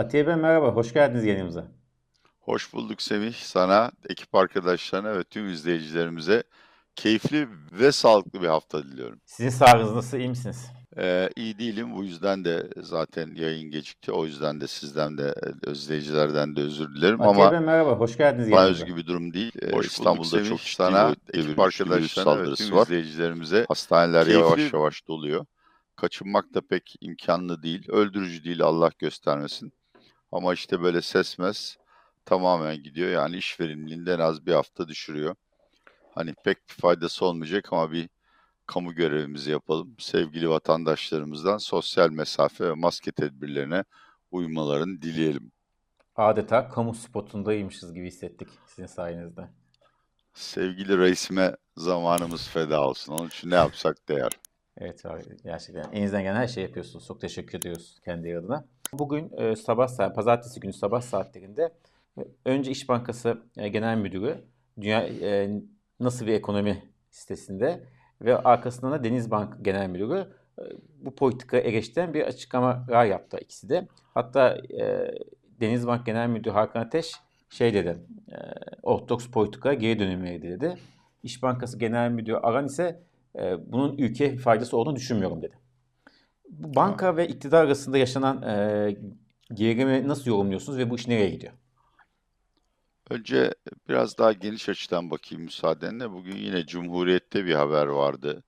Atiye Bey merhaba, hoş geldiniz yayınımıza. Hoş bulduk Semih. Sana, ekip arkadaşlarına ve tüm izleyicilerimize keyifli ve sağlıklı bir hafta diliyorum. Sizin sağlığınız nasıl, iyi misiniz? Ee, iyi değilim. Bu yüzden de zaten yayın gecikti. O yüzden de sizden de, izleyicilerden de özür dilerim. Atiye Ama Bey merhaba, hoş geldiniz bana yayınımıza. özgü bir durum değil. Ee, Hoş bulduk İstanbul'da Semih. çok ciddi Sana, bir ekip ekip arkadaşlarına arkadaşlarına ve saldırısı tüm var. izleyicilerimize hastaneler Keyifli- yavaş yavaş doluyor. Kaçınmak da pek imkanlı değil. Öldürücü değil Allah göstermesin. Ama işte böyle sesmez tamamen gidiyor. Yani iş verimliliğinde en az bir hafta düşürüyor. Hani pek bir faydası olmayacak ama bir kamu görevimizi yapalım. Sevgili vatandaşlarımızdan sosyal mesafe ve maske tedbirlerine uymalarını dileyelim. Adeta kamu spotundaymışız gibi hissettik sizin sayenizde. Sevgili reisime zamanımız feda olsun. Onun için ne yapsak değer. Evet abi, gerçekten elinizden gelen her şeyi yapıyorsunuz. Çok teşekkür ediyoruz kendi adına. Bugün e, sabah saat, pazartesi günü sabah saatlerinde e, önce İş Bankası e, Genel Müdürü Dünya e, Nasıl bir Ekonomi sitesinde ve arkasından da Denizbank Genel Müdürü e, bu politika eleştiren bir açıklamalar yaptı ikisi de. Hatta e, Denizbank Genel Müdürü Hakan Ateş şey dedi, e, ortodoks politika geri dönülmeli dedi. İş Bankası Genel Müdürü Aran ise e, bunun ülkeye faydası olduğunu düşünmüyorum dedi. Banka ve iktidar arasında yaşanan e, gerilimi nasıl yorumluyorsunuz ve bu iş nereye gidiyor? Önce biraz daha geniş açıdan bakayım müsaadenle. Bugün yine Cumhuriyet'te bir haber vardı.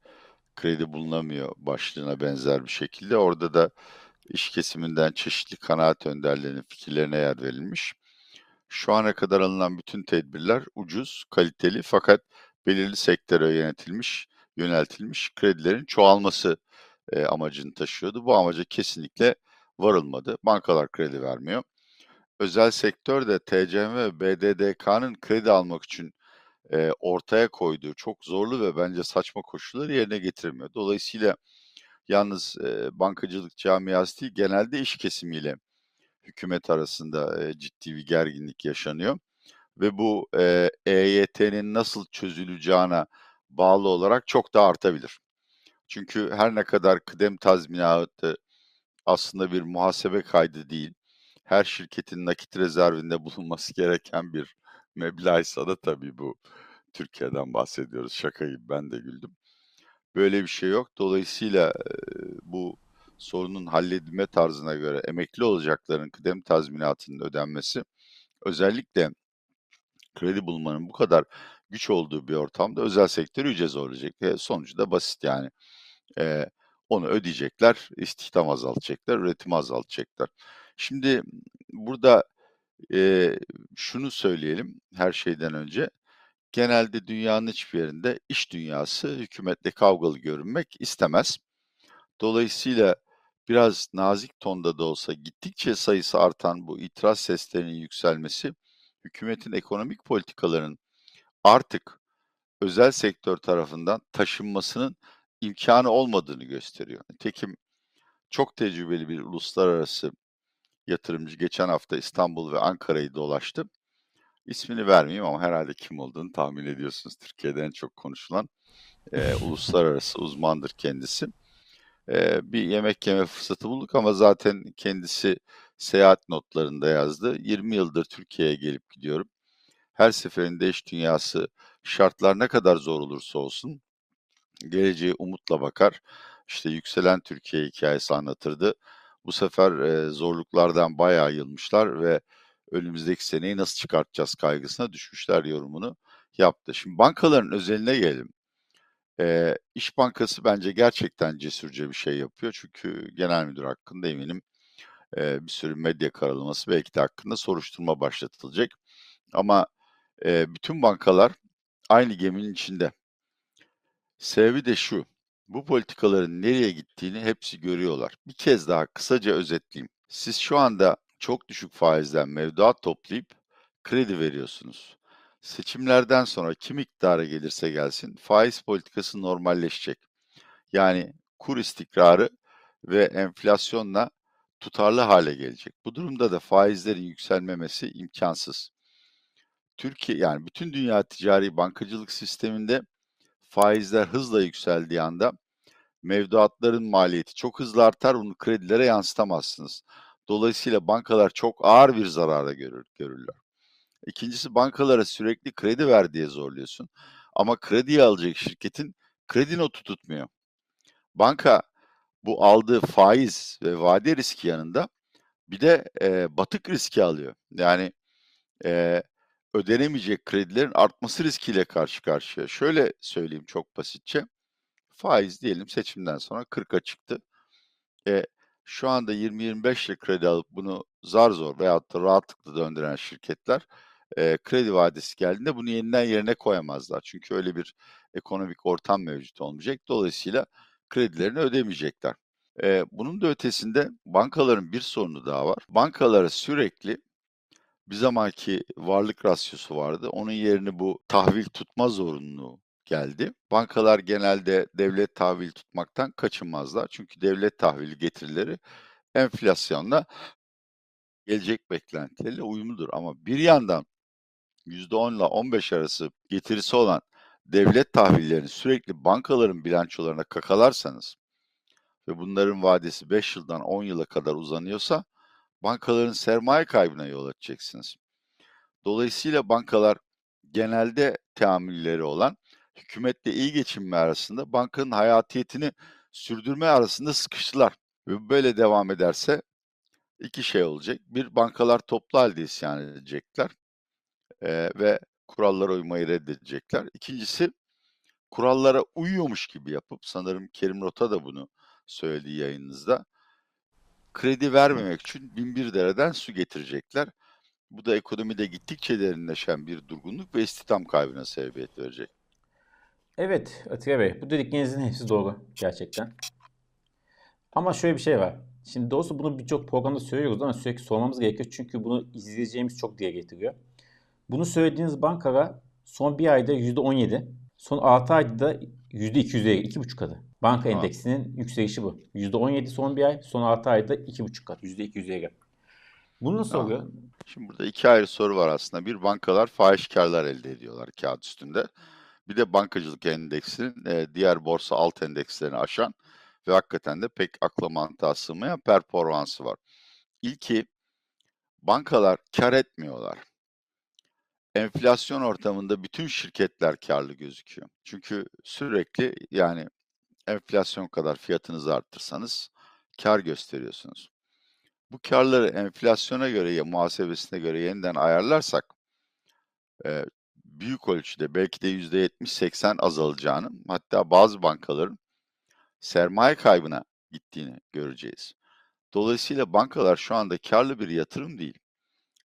Kredi bulunamıyor başlığına benzer bir şekilde. Orada da iş kesiminden çeşitli kanaat önderlerinin fikirlerine yer verilmiş. Şu ana kadar alınan bütün tedbirler ucuz, kaliteli fakat belirli sektöre yönetilmiş, yöneltilmiş kredilerin çoğalması e, amacını taşıyordu. Bu amaca kesinlikle varılmadı. Bankalar kredi vermiyor. Özel sektör de TCM ve BDDK'nın kredi almak için e, ortaya koyduğu çok zorlu ve bence saçma koşulları yerine getirmiyor. Dolayısıyla yalnız e, bankacılık camiası değil genelde iş kesimiyle hükümet arasında e, ciddi bir gerginlik yaşanıyor. Ve bu e, EYT'nin nasıl çözüleceğine bağlı olarak çok da artabilir. Çünkü her ne kadar kıdem tazminatı aslında bir muhasebe kaydı değil, her şirketin nakit rezervinde bulunması gereken bir meblağsa da tabii bu Türkiye'den bahsediyoruz. Şakayı ben de güldüm. Böyle bir şey yok. Dolayısıyla bu sorunun halledilme tarzına göre emekli olacakların kıdem tazminatının ödenmesi özellikle kredi bulmanın bu kadar güç olduğu bir ortamda özel sektör iyice zorlayacak. E, sonucu da basit yani. E, onu ödeyecekler, istihdam azaltacaklar, üretimi azaltacaklar. Şimdi burada e, şunu söyleyelim her şeyden önce. Genelde dünyanın hiçbir yerinde iş dünyası hükümetle kavgalı görünmek istemez. Dolayısıyla biraz nazik tonda da olsa gittikçe sayısı artan bu itiraz seslerinin yükselmesi hükümetin ekonomik politikalarının artık özel sektör tarafından taşınmasının imkanı olmadığını gösteriyor. Tekim çok tecrübeli bir uluslararası yatırımcı geçen hafta İstanbul ve Ankara'yı dolaştı. İsmini vermeyeyim ama herhalde kim olduğunu tahmin ediyorsunuz. Türkiye'de en çok konuşulan e, uluslararası uzmandır kendisi. E, bir yemek yeme fırsatı bulduk ama zaten kendisi seyahat notlarında yazdı. 20 yıldır Türkiye'ye gelip gidiyorum. Her seferinde iş dünyası şartlar ne kadar zor olursa olsun geleceğe umutla bakar. İşte yükselen Türkiye hikayesi anlatırdı. Bu sefer e, zorluklardan bayağı yılmışlar ve önümüzdeki seneyi nasıl çıkartacağız kaygısına düşmüşler yorumunu yaptı. Şimdi bankaların özeline gelelim. E, İş Bankası bence gerçekten cesurca bir şey yapıyor. Çünkü genel müdür hakkında eminim e, bir sürü medya karalaması belki de hakkında soruşturma başlatılacak. Ama e, bütün bankalar aynı geminin içinde. Sebebi de şu. Bu politikaların nereye gittiğini hepsi görüyorlar. Bir kez daha kısaca özetleyeyim. Siz şu anda çok düşük faizden mevduat toplayıp kredi veriyorsunuz. Seçimlerden sonra kim iktidara gelirse gelsin faiz politikası normalleşecek. Yani kur istikrarı ve enflasyonla tutarlı hale gelecek. Bu durumda da faizlerin yükselmemesi imkansız. Türkiye yani bütün dünya ticari bankacılık sisteminde faizler hızla yükseldiği anda mevduatların maliyeti çok hızlı artar. Bunu kredilere yansıtamazsınız. Dolayısıyla bankalar çok ağır bir zarara görür, görürler. İkincisi bankalara sürekli kredi ver diye zorluyorsun. Ama krediyi alacak şirketin kredi notu tutmuyor. Banka bu aldığı faiz ve vade riski yanında bir de e, batık riski alıyor. Yani e, ödenemeyecek kredilerin artması riskiyle karşı karşıya. Şöyle söyleyeyim çok basitçe. Faiz diyelim seçimden sonra 40'a çıktı. E, şu anda 20-25 ile kredi alıp bunu zar zor veyahut da rahatlıkla döndüren şirketler e, kredi vadesi geldiğinde bunu yeniden yerine koyamazlar. Çünkü öyle bir ekonomik ortam mevcut olmayacak. Dolayısıyla kredilerini ödemeyecekler. E, bunun da ötesinde bankaların bir sorunu daha var. Bankalara sürekli bir zamanki varlık rasyosu vardı. Onun yerini bu tahvil tutma zorunluluğu geldi. Bankalar genelde devlet tahvil tutmaktan kaçınmazlar. Çünkü devlet tahvili getirileri enflasyonla gelecek beklentileriyle uyumludur. Ama bir yandan %10 ile 15 arası getirisi olan devlet tahvillerini sürekli bankaların bilançolarına kakalarsanız ve bunların vadesi 5 yıldan 10 yıla kadar uzanıyorsa bankaların sermaye kaybına yol açacaksınız. Dolayısıyla bankalar genelde teamülleri olan hükümetle iyi geçinme arasında bankanın hayatiyetini sürdürme arasında sıkıştılar. Ve böyle devam ederse iki şey olacak. Bir, bankalar toplu halde isyan edecekler e, ve kurallara uymayı reddedecekler. İkincisi, kurallara uyuyormuş gibi yapıp, sanırım Kerim Rota da bunu söylediği yayınınızda, kredi vermemek için binbir dereden su getirecekler. Bu da ekonomide gittikçe derinleşen bir durgunluk ve istihdam kaybına sebebiyet verecek. Evet Atilla Bey, bu dediklerinizin hepsi doğru gerçekten. Ama şöyle bir şey var. Şimdi doğrusu bunu birçok programda söylüyoruz ama sürekli sormamız gerekiyor. Çünkü bunu izleyeceğimiz çok diye getiriyor. Bunu söylediğiniz bankalar son bir ayda %17, son 6 ayda da %200'e, 2,5 katı. Banka ha. endeksinin yükselişi bu. %17 son bir ay, son 6 ayda 2,5 kat, %200'e. Bunu nasıl ha. oluyor? Şimdi burada iki ayrı soru var aslında. Bir bankalar fahiş karlar elde ediyorlar kağıt üstünde. Bir de bankacılık endeksinin e, diğer borsa alt endekslerini aşan ve hakikaten de pek akla mantığa sığmayan performansı var. İlki bankalar kar etmiyorlar. Enflasyon ortamında bütün şirketler karlı gözüküyor. Çünkü sürekli yani enflasyon kadar fiyatınızı arttırsanız kar gösteriyorsunuz. Bu karları enflasyona göre ya muhasebesine göre yeniden ayarlarsak e, büyük ölçüde belki de %70-80 azalacağını hatta bazı bankaların sermaye kaybına gittiğini göreceğiz. Dolayısıyla bankalar şu anda karlı bir yatırım değil.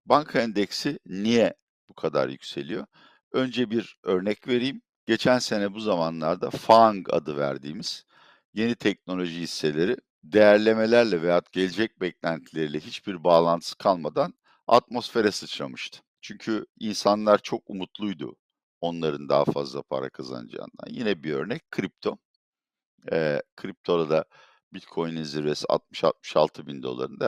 Banka endeksi niye bu kadar yükseliyor? Önce bir örnek vereyim. Geçen sene bu zamanlarda FANG adı verdiğimiz yeni teknoloji hisseleri değerlemelerle veya gelecek beklentileriyle hiçbir bağlantısı kalmadan atmosfere sıçramıştı. Çünkü insanlar çok umutluydu onların daha fazla para kazanacağından. Yine bir örnek kripto. E, kriptoda da Bitcoin'in zirvesi 60-66 bin doların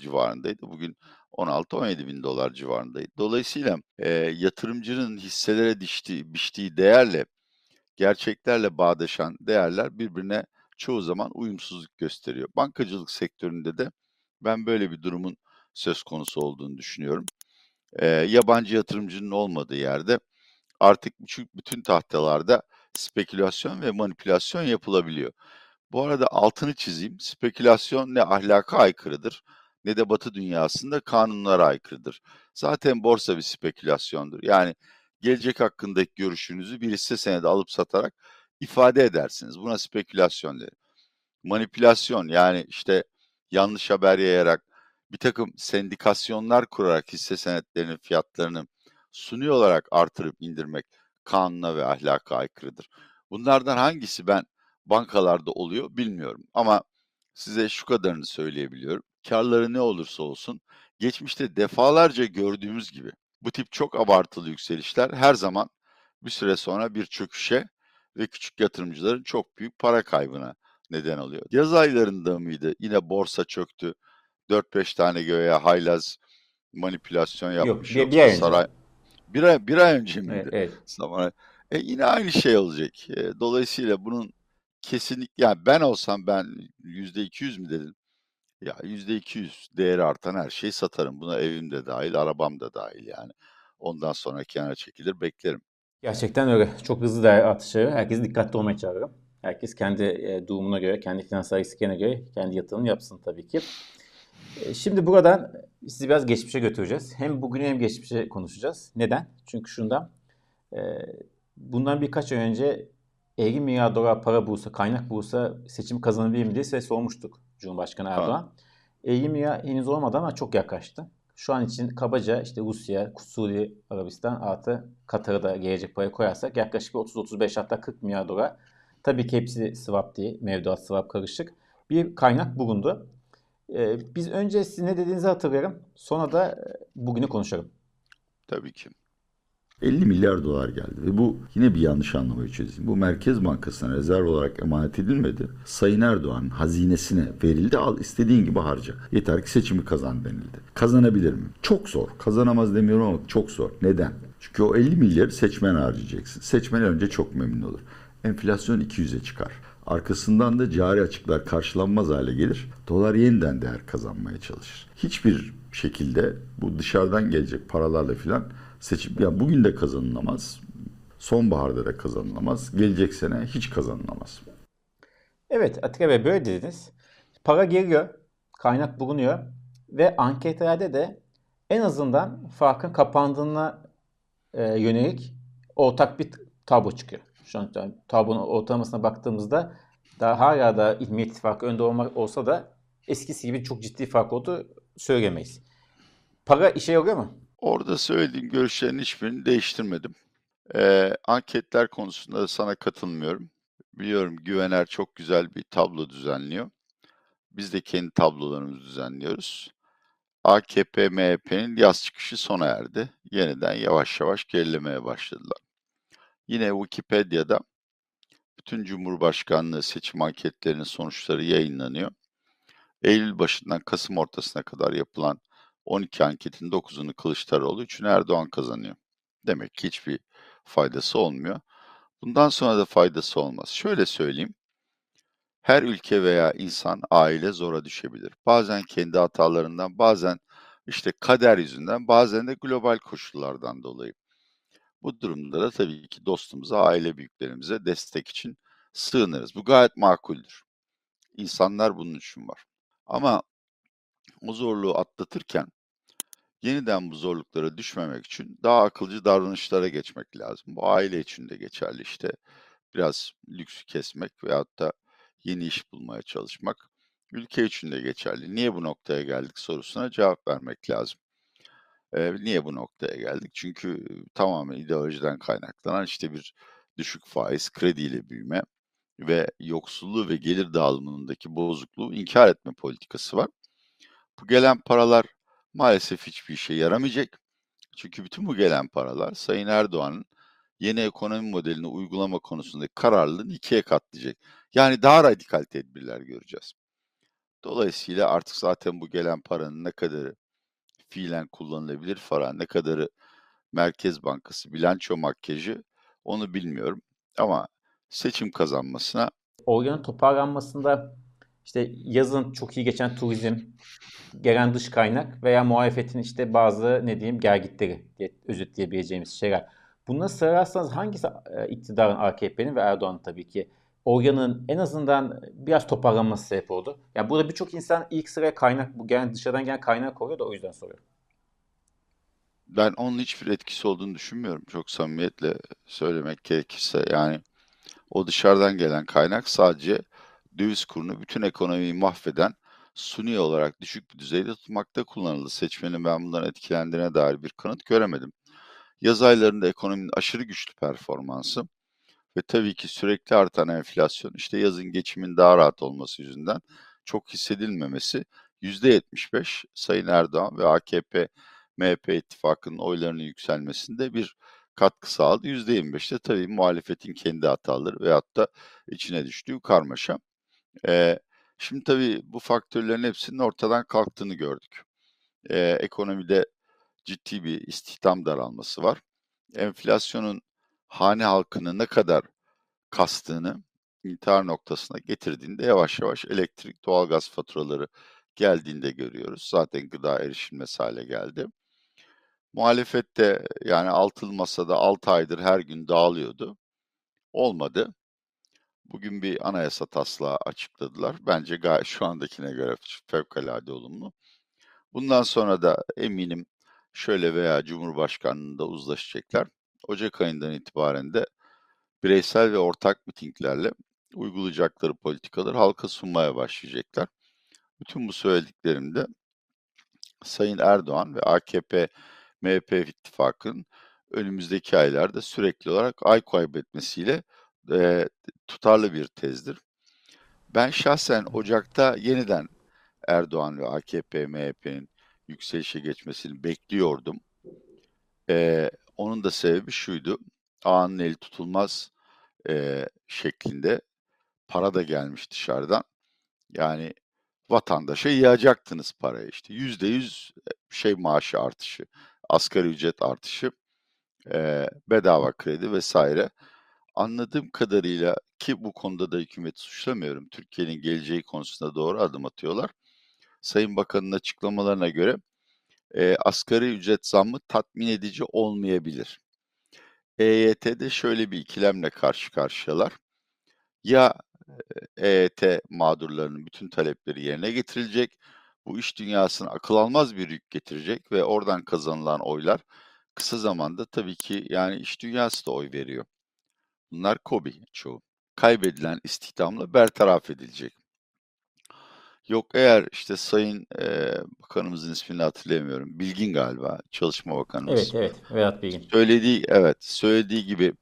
civarındaydı. Bugün 16-17 bin dolar civarındaydı. Dolayısıyla e, yatırımcının hisselere diştiği, biçtiği değerle gerçeklerle bağdaşan değerler birbirine çoğu zaman uyumsuzluk gösteriyor. Bankacılık sektöründe de ben böyle bir durumun söz konusu olduğunu düşünüyorum. E, yabancı yatırımcının olmadığı yerde artık bütün tahtalarda spekülasyon ve manipülasyon yapılabiliyor. Bu arada altını çizeyim. Spekülasyon ne ahlaka aykırıdır ne de Batı dünyasında kanunlara aykırıdır. Zaten borsa bir spekülasyondur. Yani gelecek hakkındaki görüşünüzü bir hisse senedi alıp satarak ifade edersiniz. Buna spekülasyon derim. Manipülasyon yani işte yanlış haber yayarak bir takım sendikasyonlar kurarak hisse senetlerinin fiyatlarını suni olarak artırıp indirmek kanuna ve ahlaka aykırıdır. Bunlardan hangisi ben bankalarda oluyor bilmiyorum ama size şu kadarını söyleyebiliyorum. Karları ne olursa olsun geçmişte defalarca gördüğümüz gibi bu tip çok abartılı yükselişler her zaman bir süre sonra bir çöküşe ve küçük yatırımcıların çok büyük para kaybına neden oluyor. Yaz aylarında mıydı? Yine borsa çöktü. 4-5 tane göğe haylaz manipülasyon yapmış. Yok, bir, bir ay saray... önce. Bir ay, bir ay önce miydi? Evet. evet. E, yine aynı şey olacak. E, dolayısıyla bunun kesinlikle yani ben olsam ben yüzde iki yüz mü dedim? Ya %200 değeri artan her şeyi satarım. Buna evim de dahil, arabam da dahil yani. Ondan sonra kenara çekilir beklerim. Gerçekten öyle. Çok hızlı değer artışı. Herkes dikkatli olmaya çağırıyorum. Herkes kendi e, durumuna göre, kendi finansal riskine göre kendi yatırımını yapsın tabii ki. Şimdi buradan sizi biraz geçmişe götüreceğiz. Hem bugün hem geçmişe konuşacağız. Neden? Çünkü şundan. E, bundan birkaç ay önce 50 milyar dolar para bulsa, kaynak bulsa seçim kazanabilir mi diye size sormuştuk Cumhurbaşkanı Erdoğan. 50 milyar henüz olmadı ama çok yaklaştı. Şu an için kabaca işte Rusya, Suudi Arabistan artı Katar'a da gelecek parayı koyarsak yaklaşık 30-35 hatta 40 milyar dolar. Tabii ki hepsi swap değil, mevduat swap karışık. Bir kaynak bulundu. Ee, biz önce sizin ne dediğinizi hatırlayalım. Sonra da e, bugünü konuşalım. Tabii ki. 50 milyar dolar geldi ve bu yine bir yanlış anlamayı çözeyim. Bu Merkez Bankası'na rezerv olarak emanet edilmedi. Sayın Erdoğan hazinesine verildi al istediğin gibi harca. Yeter ki seçimi kazan denildi. Kazanabilir mi? Çok zor. Kazanamaz demiyorum ama çok zor. Neden? Çünkü o 50 milyarı seçmen harcayacaksın. Seçmen önce çok memnun olur. Enflasyon 200'e çıkar. Arkasından da cari açıklar karşılanmaz hale gelir. Dolar yeniden değer kazanmaya çalışır. Hiçbir şekilde bu dışarıdan gelecek paralarla filan seçim ya bugün de kazanılamaz. Sonbaharda da kazanılamaz. Gelecek sene hiç kazanılamaz. Evet Atilla Bey böyle dediniz. Para geliyor, kaynak bulunuyor ve anketlerde de en azından farkın kapandığına e, yönelik ortak bir tablo çıkıyor. Şu an yani tablonun ortalamasına baktığımızda daha hala da Millet İttifakı önde olmak olsa da eskisi gibi çok ciddi fark oldu söylemeyiz. Para işe yarıyor mu? Orada söylediğim görüşlerin hiçbirini değiştirmedim. Ee, anketler konusunda da sana katılmıyorum. Biliyorum Güvener çok güzel bir tablo düzenliyor. Biz de kendi tablolarımızı düzenliyoruz. AKP, MHP'nin yaz çıkışı sona erdi. Yeniden yavaş yavaş gerilemeye başladılar. Yine Wikipedia'da bütün Cumhurbaşkanlığı seçim anketlerinin sonuçları yayınlanıyor. Eylül başından Kasım ortasına kadar yapılan 12 anketin 9'unu Kılıçdaroğlu, 3'ünü Erdoğan kazanıyor. Demek ki hiçbir faydası olmuyor. Bundan sonra da faydası olmaz. Şöyle söyleyeyim. Her ülke veya insan, aile zora düşebilir. Bazen kendi hatalarından, bazen işte kader yüzünden, bazen de global koşullardan dolayı. Bu durumda da tabii ki dostumuza, aile büyüklerimize destek için sığınırız. Bu gayet makuldür. İnsanlar bunun için var. Ama o zorluğu atlatırken yeniden bu zorluklara düşmemek için daha akılcı davranışlara geçmek lazım. Bu aile için de geçerli işte. Biraz lüksü kesmek veyahut da yeni iş bulmaya çalışmak. Ülke için de geçerli. Niye bu noktaya geldik sorusuna cevap vermek lazım. Ee, niye bu noktaya geldik? Çünkü tamamen ideolojiden kaynaklanan işte bir düşük faiz, krediyle büyüme ve yoksulluğu ve gelir dağılımındaki bozukluğu inkar etme politikası var. Gelen paralar maalesef hiçbir işe yaramayacak. Çünkü bütün bu gelen paralar Sayın Erdoğan'ın yeni ekonomi modelini uygulama konusundaki kararlılığını ikiye katlayacak. Yani daha radikal tedbirler göreceğiz. Dolayısıyla artık zaten bu gelen paranın ne kadarı fiilen kullanılabilir para, ne kadarı Merkez Bankası bilanço makyajı onu bilmiyorum. Ama seçim kazanmasına Oryanın toparlanmasında işte yazın çok iyi geçen turizm, gelen dış kaynak veya muhalefetin işte bazı ne diyeyim gergitleri diye özetleyebileceğimiz şeyler. Bunları sırarsanız hangisi e, iktidarın AKP'nin ve Erdoğan'ın tabii ki organın en azından biraz toparlanması sebep oldu. Yani burada birçok insan ilk sıraya kaynak bu gelen dışarıdan gelen kaynak koyuyor da o yüzden soruyorum. Ben onun hiçbir etkisi olduğunu düşünmüyorum. Çok samimiyetle söylemek gerekirse yani o dışarıdan gelen kaynak sadece döviz kurunu bütün ekonomiyi mahveden suni olarak düşük bir düzeyde tutmakta kullanıldı. Seçmenin ben bundan etkilendiğine dair bir kanıt göremedim. Yaz aylarında ekonominin aşırı güçlü performansı ve tabii ki sürekli artan enflasyon, işte yazın geçimin daha rahat olması yüzünden çok hissedilmemesi %75 Sayın Erdoğan ve AKP MHP ittifakının oylarının yükselmesinde bir katkı sağladı. %25'te tabii muhalefetin kendi hataları veyahut da içine düştüğü karmaşa. Ee, şimdi tabii bu faktörlerin hepsinin ortadan kalktığını gördük. Ee, ekonomide ciddi bir istihdam daralması var. Enflasyonun hane halkını ne kadar kastığını intihar noktasına getirdiğinde yavaş yavaş elektrik, doğalgaz faturaları geldiğinde görüyoruz. Zaten gıda erişilmez hale geldi. Muhalefet de yani altılı masada 6 aydır her gün dağılıyordu. Olmadı. Bugün bir anayasa taslağı açıkladılar. Bence gayet şu andakine göre fevkalade olumlu. Bundan sonra da eminim şöyle veya Cumhurbaşkanlığında uzlaşacaklar. Ocak ayından itibaren de bireysel ve ortak mitinglerle uygulayacakları politikaları halka sunmaya başlayacaklar. Bütün bu söylediklerimde Sayın Erdoğan ve AKP MHP ittifakının önümüzdeki aylarda sürekli olarak ay kaybetmesiyle e, tutarlı bir tezdir. Ben şahsen Ocak'ta yeniden Erdoğan ve AKP MHP'nin yükselişe geçmesini bekliyordum. E, onun da sebebi şuydu. Ağanın eli tutulmaz e, şeklinde para da gelmiş dışarıdan. Yani vatandaşa yığacaktınız parayı işte. Yüzde yüz şey maaşı artışı, asgari ücret artışı, e, bedava kredi vesaire. Anladığım kadarıyla ki bu konuda da hükümeti suçlamıyorum. Türkiye'nin geleceği konusunda doğru adım atıyorlar. Sayın Bakan'ın açıklamalarına göre e, asgari ücret zammı tatmin edici olmayabilir. EYT'de şöyle bir ikilemle karşı karşıyalar. Ya EYT mağdurlarının bütün talepleri yerine getirilecek, bu iş dünyasına akıl almaz bir yük getirecek ve oradan kazanılan oylar kısa zamanda tabii ki yani iş dünyası da oy veriyor. Bunlar KOBİ çoğu. Kaybedilen istihdamla bertaraf edilecek. Yok eğer işte Sayın e, Bakanımızın ismini hatırlayamıyorum. Bilgin galiba Çalışma Bakanımız. Evet evet Vedat Bilgin. Söylediği evet söylediği gibi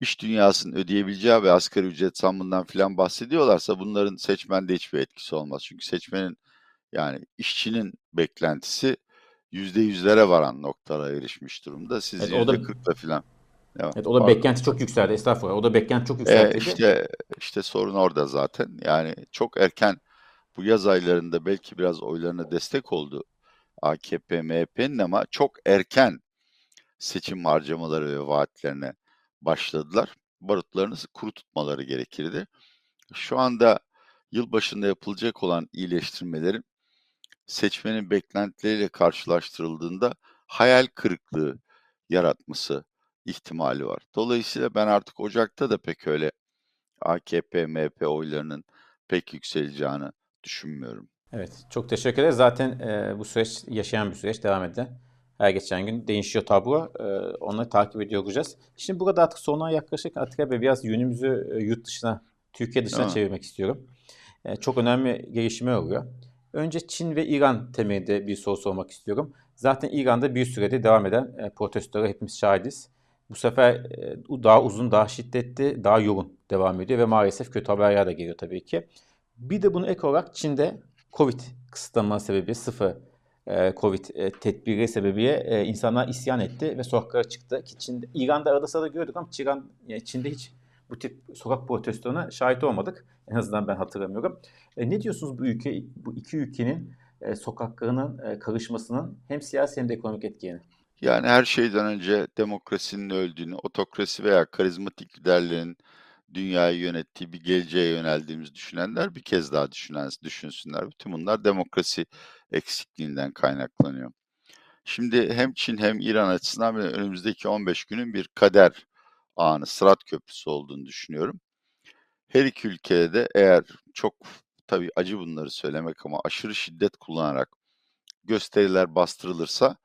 iş dünyasının ödeyebileceği ve asgari ücret zammından filan bahsediyorlarsa bunların seçmende hiçbir etkisi olmaz. Çünkü seçmenin yani işçinin beklentisi yüzde yüzlere varan noktalara erişmiş durumda. Siz Evet, yüzde da- kırkla filan. Evet, Evet, o da pardon. beklenti çok yükseldi. Estağfurullah. O da beklenti çok E, yükseldi. işte işte sorun orada zaten. Yani çok erken bu yaz aylarında belki biraz oylarına destek oldu AKP, MHP'nin ama çok erken seçim harcamaları ve vaatlerine başladılar. Barutlarını kuru tutmaları gerekirdi. Şu anda yılbaşında yapılacak olan iyileştirmelerin seçmenin beklentileriyle karşılaştırıldığında hayal kırıklığı yaratması ihtimali var. Dolayısıyla ben artık Ocak'ta da pek öyle AKP, MHP oylarının pek yükseleceğini düşünmüyorum. Evet, çok teşekkür ederiz. Zaten e, bu süreç yaşayan bir süreç, devam eden. Her geçen gün değişiyor tablo. E, onları takip ediyor olacağız. Şimdi burada artık sonuna yaklaşık Atika Bey biraz yönümüzü e, yurt dışına, Türkiye dışına mi? çevirmek istiyorum. E, çok önemli gelişmeler oluyor. Önce Çin ve İran temelinde bir soru sormak istiyorum. Zaten İran'da bir sürede devam eden e, protestolara hepimiz şahidiz. Bu sefer e, daha uzun, daha şiddetli, daha yoğun devam ediyor ve maalesef kötü haberler de geliyor tabii ki. Bir de bunu ek olarak Çin'de Covid kısıtlama sebebi sıfır e, Covid e, tedbiri sebebiyle insanlar isyan etti ve sokaklara çıktı. Ki Çin'de, İran'da arada sırada gördük ama Çin, yani Çin'de hiç bu tip sokak protestolarına şahit olmadık. En azından ben hatırlamıyorum. E, ne diyorsunuz bu ülke, bu iki ülkenin sokaklarının karışmasının hem siyasi hem de ekonomik etkilerini? Yani her şeyden önce demokrasinin öldüğünü, otokrasi veya karizmatik liderlerin dünyayı yönettiği bir geleceğe yöneldiğimizi düşünenler bir kez daha düşünen, düşünsünler. Bütün bunlar demokrasi eksikliğinden kaynaklanıyor. Şimdi hem Çin hem İran açısından önümüzdeki 15 günün bir kader anı, sırat köprüsü olduğunu düşünüyorum. Her iki ülkede de eğer çok tabii acı bunları söylemek ama aşırı şiddet kullanarak gösteriler bastırılırsa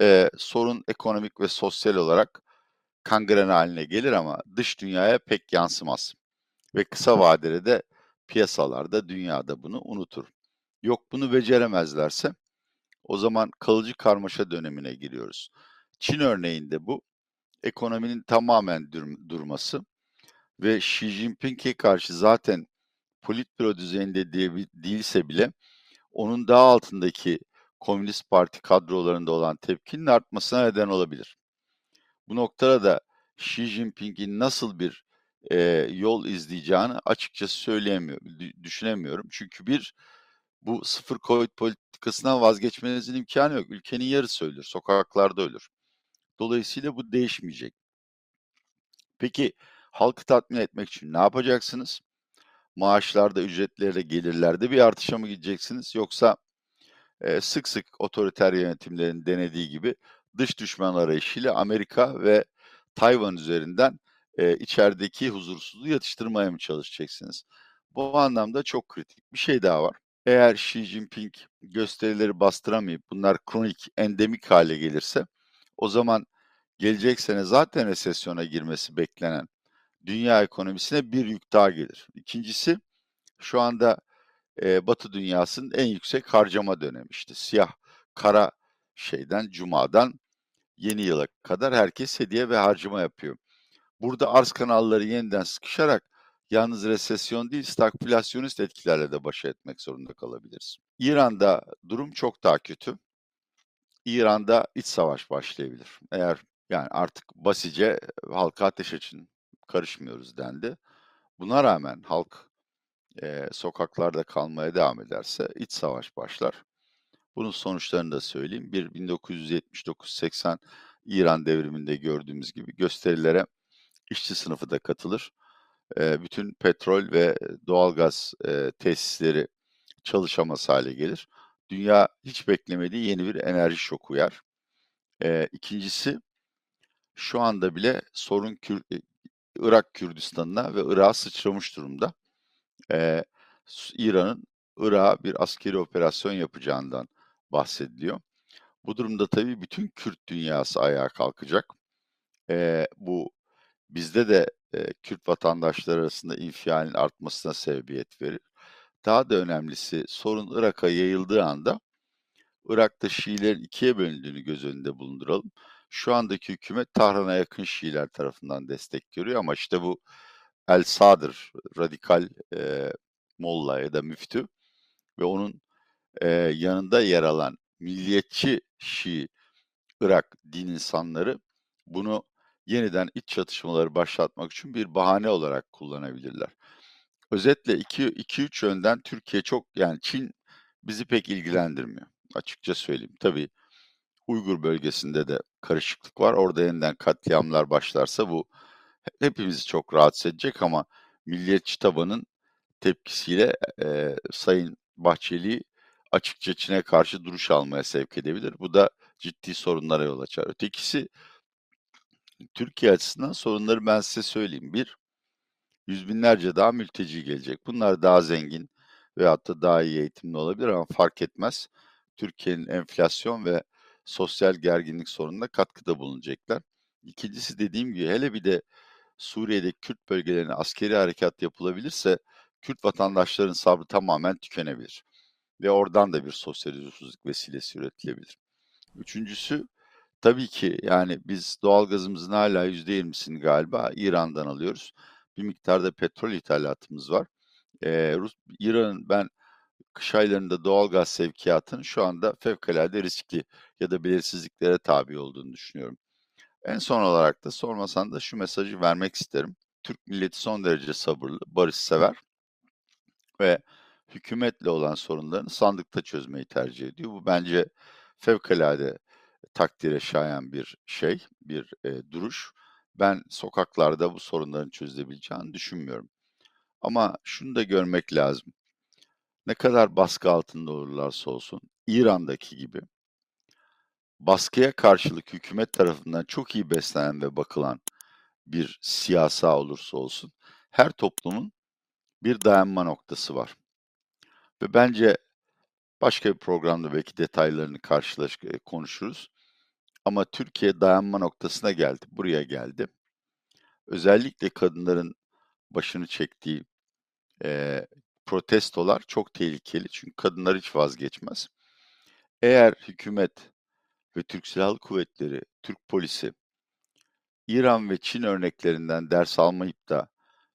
e, sorun ekonomik ve sosyal olarak kangren haline gelir ama dış dünyaya pek yansımaz. Ve kısa vadede de piyasalarda, dünyada bunu unutur. Yok bunu beceremezlerse o zaman kalıcı karmaşa dönemine giriyoruz. Çin örneğinde bu ekonominin tamamen dur- durması ve Xi Jinping'e karşı zaten politbüro düzeyinde değilse bile onun daha altındaki Komünist Parti kadrolarında olan tepkinin artmasına neden olabilir. Bu noktada da Xi Jinping'in nasıl bir e, yol izleyeceğini açıkçası söyleyemiyorum, dü- düşünemiyorum. Çünkü bir, bu sıfır Covid politikasından vazgeçmenizin imkanı yok. Ülkenin yarısı ölür, sokaklarda ölür. Dolayısıyla bu değişmeyecek. Peki halkı tatmin etmek için ne yapacaksınız? maaşlarda, ücretlerde, gelirlerde bir artışa mı gideceksiniz? Yoksa e, sık sık otoriter yönetimlerin denediği gibi dış düşman arayışıyla Amerika ve Tayvan üzerinden e, içerideki huzursuzluğu yatıştırmaya mı çalışacaksınız? Bu anlamda çok kritik. Bir şey daha var. Eğer Xi Jinping gösterileri bastıramayıp bunlar kronik, endemik hale gelirse o zaman gelecek sene zaten resesyona girmesi beklenen dünya ekonomisine bir yük daha gelir. İkincisi şu anda e, Batı dünyasının en yüksek harcama dönemi işte siyah kara şeyden cumadan yeni yıla kadar herkes hediye ve harcama yapıyor. Burada arz kanalları yeniden sıkışarak yalnız resesyon değil stagflasyonist etkilerle de baş etmek zorunda kalabiliriz. İran'da durum çok daha kötü. İran'da iç savaş başlayabilir. Eğer yani artık basice halka ateş açın karışmıyoruz dendi. Buna rağmen halk e, sokaklarda kalmaya devam ederse iç savaş başlar. Bunun sonuçlarını da söyleyeyim. Bir 1979-80 İran devriminde gördüğümüz gibi gösterilere işçi sınıfı da katılır. E, bütün petrol ve doğalgaz e, tesisleri çalışamaz hale gelir. Dünya hiç beklemediği yeni bir enerji şoku yer. E, ikincisi şu anda bile sorun Kür, Irak Kürdistan'ına ve Irak'a sıçramış durumda. Ee, İran'ın Irak'a bir askeri operasyon yapacağından bahsediliyor. Bu durumda tabii bütün Kürt dünyası ayağa kalkacak. Ee, bu bizde de e, Kürt vatandaşlar arasında infialin artmasına sebebiyet verir. Daha da önemlisi sorun Irak'a yayıldığı anda Irak'ta Şiilerin ikiye bölündüğünü göz önünde bulunduralım. Şu andaki hükümet Tahran'a yakın Şiiler tarafından destek görüyor ama işte bu El Sadr, radikal e, molla ya da müftü ve onun e, yanında yer alan milliyetçi Şii Irak din insanları bunu yeniden iç çatışmaları başlatmak için bir bahane olarak kullanabilirler. Özetle 2-3 yönden Türkiye çok yani Çin bizi pek ilgilendirmiyor açıkça söyleyeyim. Tabii Uygur bölgesinde de karışıklık var. Orada yeniden katliamlar başlarsa bu hepimizi çok rahatsız edecek ama milliyetçi tabanın tepkisiyle e, Sayın Bahçeli açıkça Çin'e karşı duruş almaya sevk edebilir. Bu da ciddi sorunlara yol açar. Ötekisi Türkiye açısından sorunları ben size söyleyeyim. Bir, yüz binlerce daha mülteci gelecek. Bunlar daha zengin veyahut da daha iyi eğitimli olabilir ama fark etmez. Türkiye'nin enflasyon ve sosyal gerginlik sorununa katkıda bulunacaklar. İkincisi dediğim gibi hele bir de Suriye'de Kürt bölgelerine askeri harekat yapılabilirse Kürt vatandaşların sabrı tamamen tükenebilir. Ve oradan da bir sosyal huzursuzluk vesilesi üretilebilir. Üçüncüsü tabii ki yani biz doğalgazımızın hala %20'sini galiba İran'dan alıyoruz. Bir miktarda petrol ithalatımız var. Ee, İran'ın ben kış aylarında doğal gaz sevkiyatının şu anda fevkalade riskli ya da belirsizliklere tabi olduğunu düşünüyorum. En son olarak da sormasan da şu mesajı vermek isterim. Türk milleti son derece sabırlı, barışsever ve hükümetle olan sorunlarını sandıkta çözmeyi tercih ediyor. Bu bence fevkalade takdire şayan bir şey, bir e, duruş. Ben sokaklarda bu sorunların çözülebileceğini düşünmüyorum. Ama şunu da görmek lazım ne kadar baskı altında olurlarsa olsun İran'daki gibi baskıya karşılık hükümet tarafından çok iyi beslenen ve bakılan bir siyasa olursa olsun her toplumun bir dayanma noktası var. Ve bence başka bir programda belki detaylarını karşılaş e, konuşuruz. Ama Türkiye dayanma noktasına geldi, buraya geldi. Özellikle kadınların başını çektiği e, protestolar çok tehlikeli çünkü kadınlar hiç vazgeçmez. Eğer hükümet ve Türk Silahlı Kuvvetleri, Türk polisi İran ve Çin örneklerinden ders almayıp da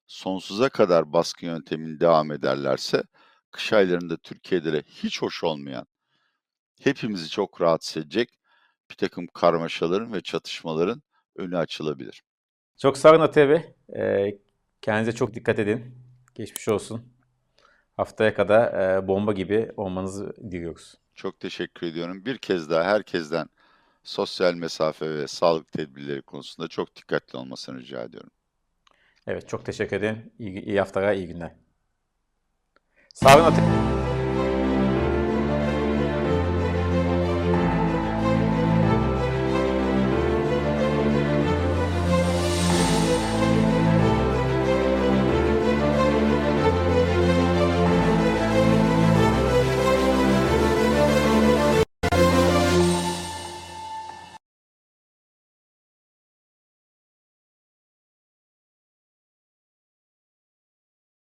sonsuza kadar baskı yöntemini devam ederlerse kış aylarında Türkiye'de hiç hoş olmayan, hepimizi çok rahatsız edecek bir takım karmaşaların ve çatışmaların önü açılabilir. Çok sağ olun Atiye Bey. Ee, kendinize çok dikkat edin. Geçmiş olsun. Haftaya kadar e, bomba gibi olmanızı diliyoruz. Çok teşekkür ediyorum. Bir kez daha herkesten sosyal mesafe ve sağlık tedbirleri konusunda çok dikkatli olmasını rica ediyorum. Evet çok teşekkür ederim. İyi, iyi haftalar, iyi günler. Sağ olun.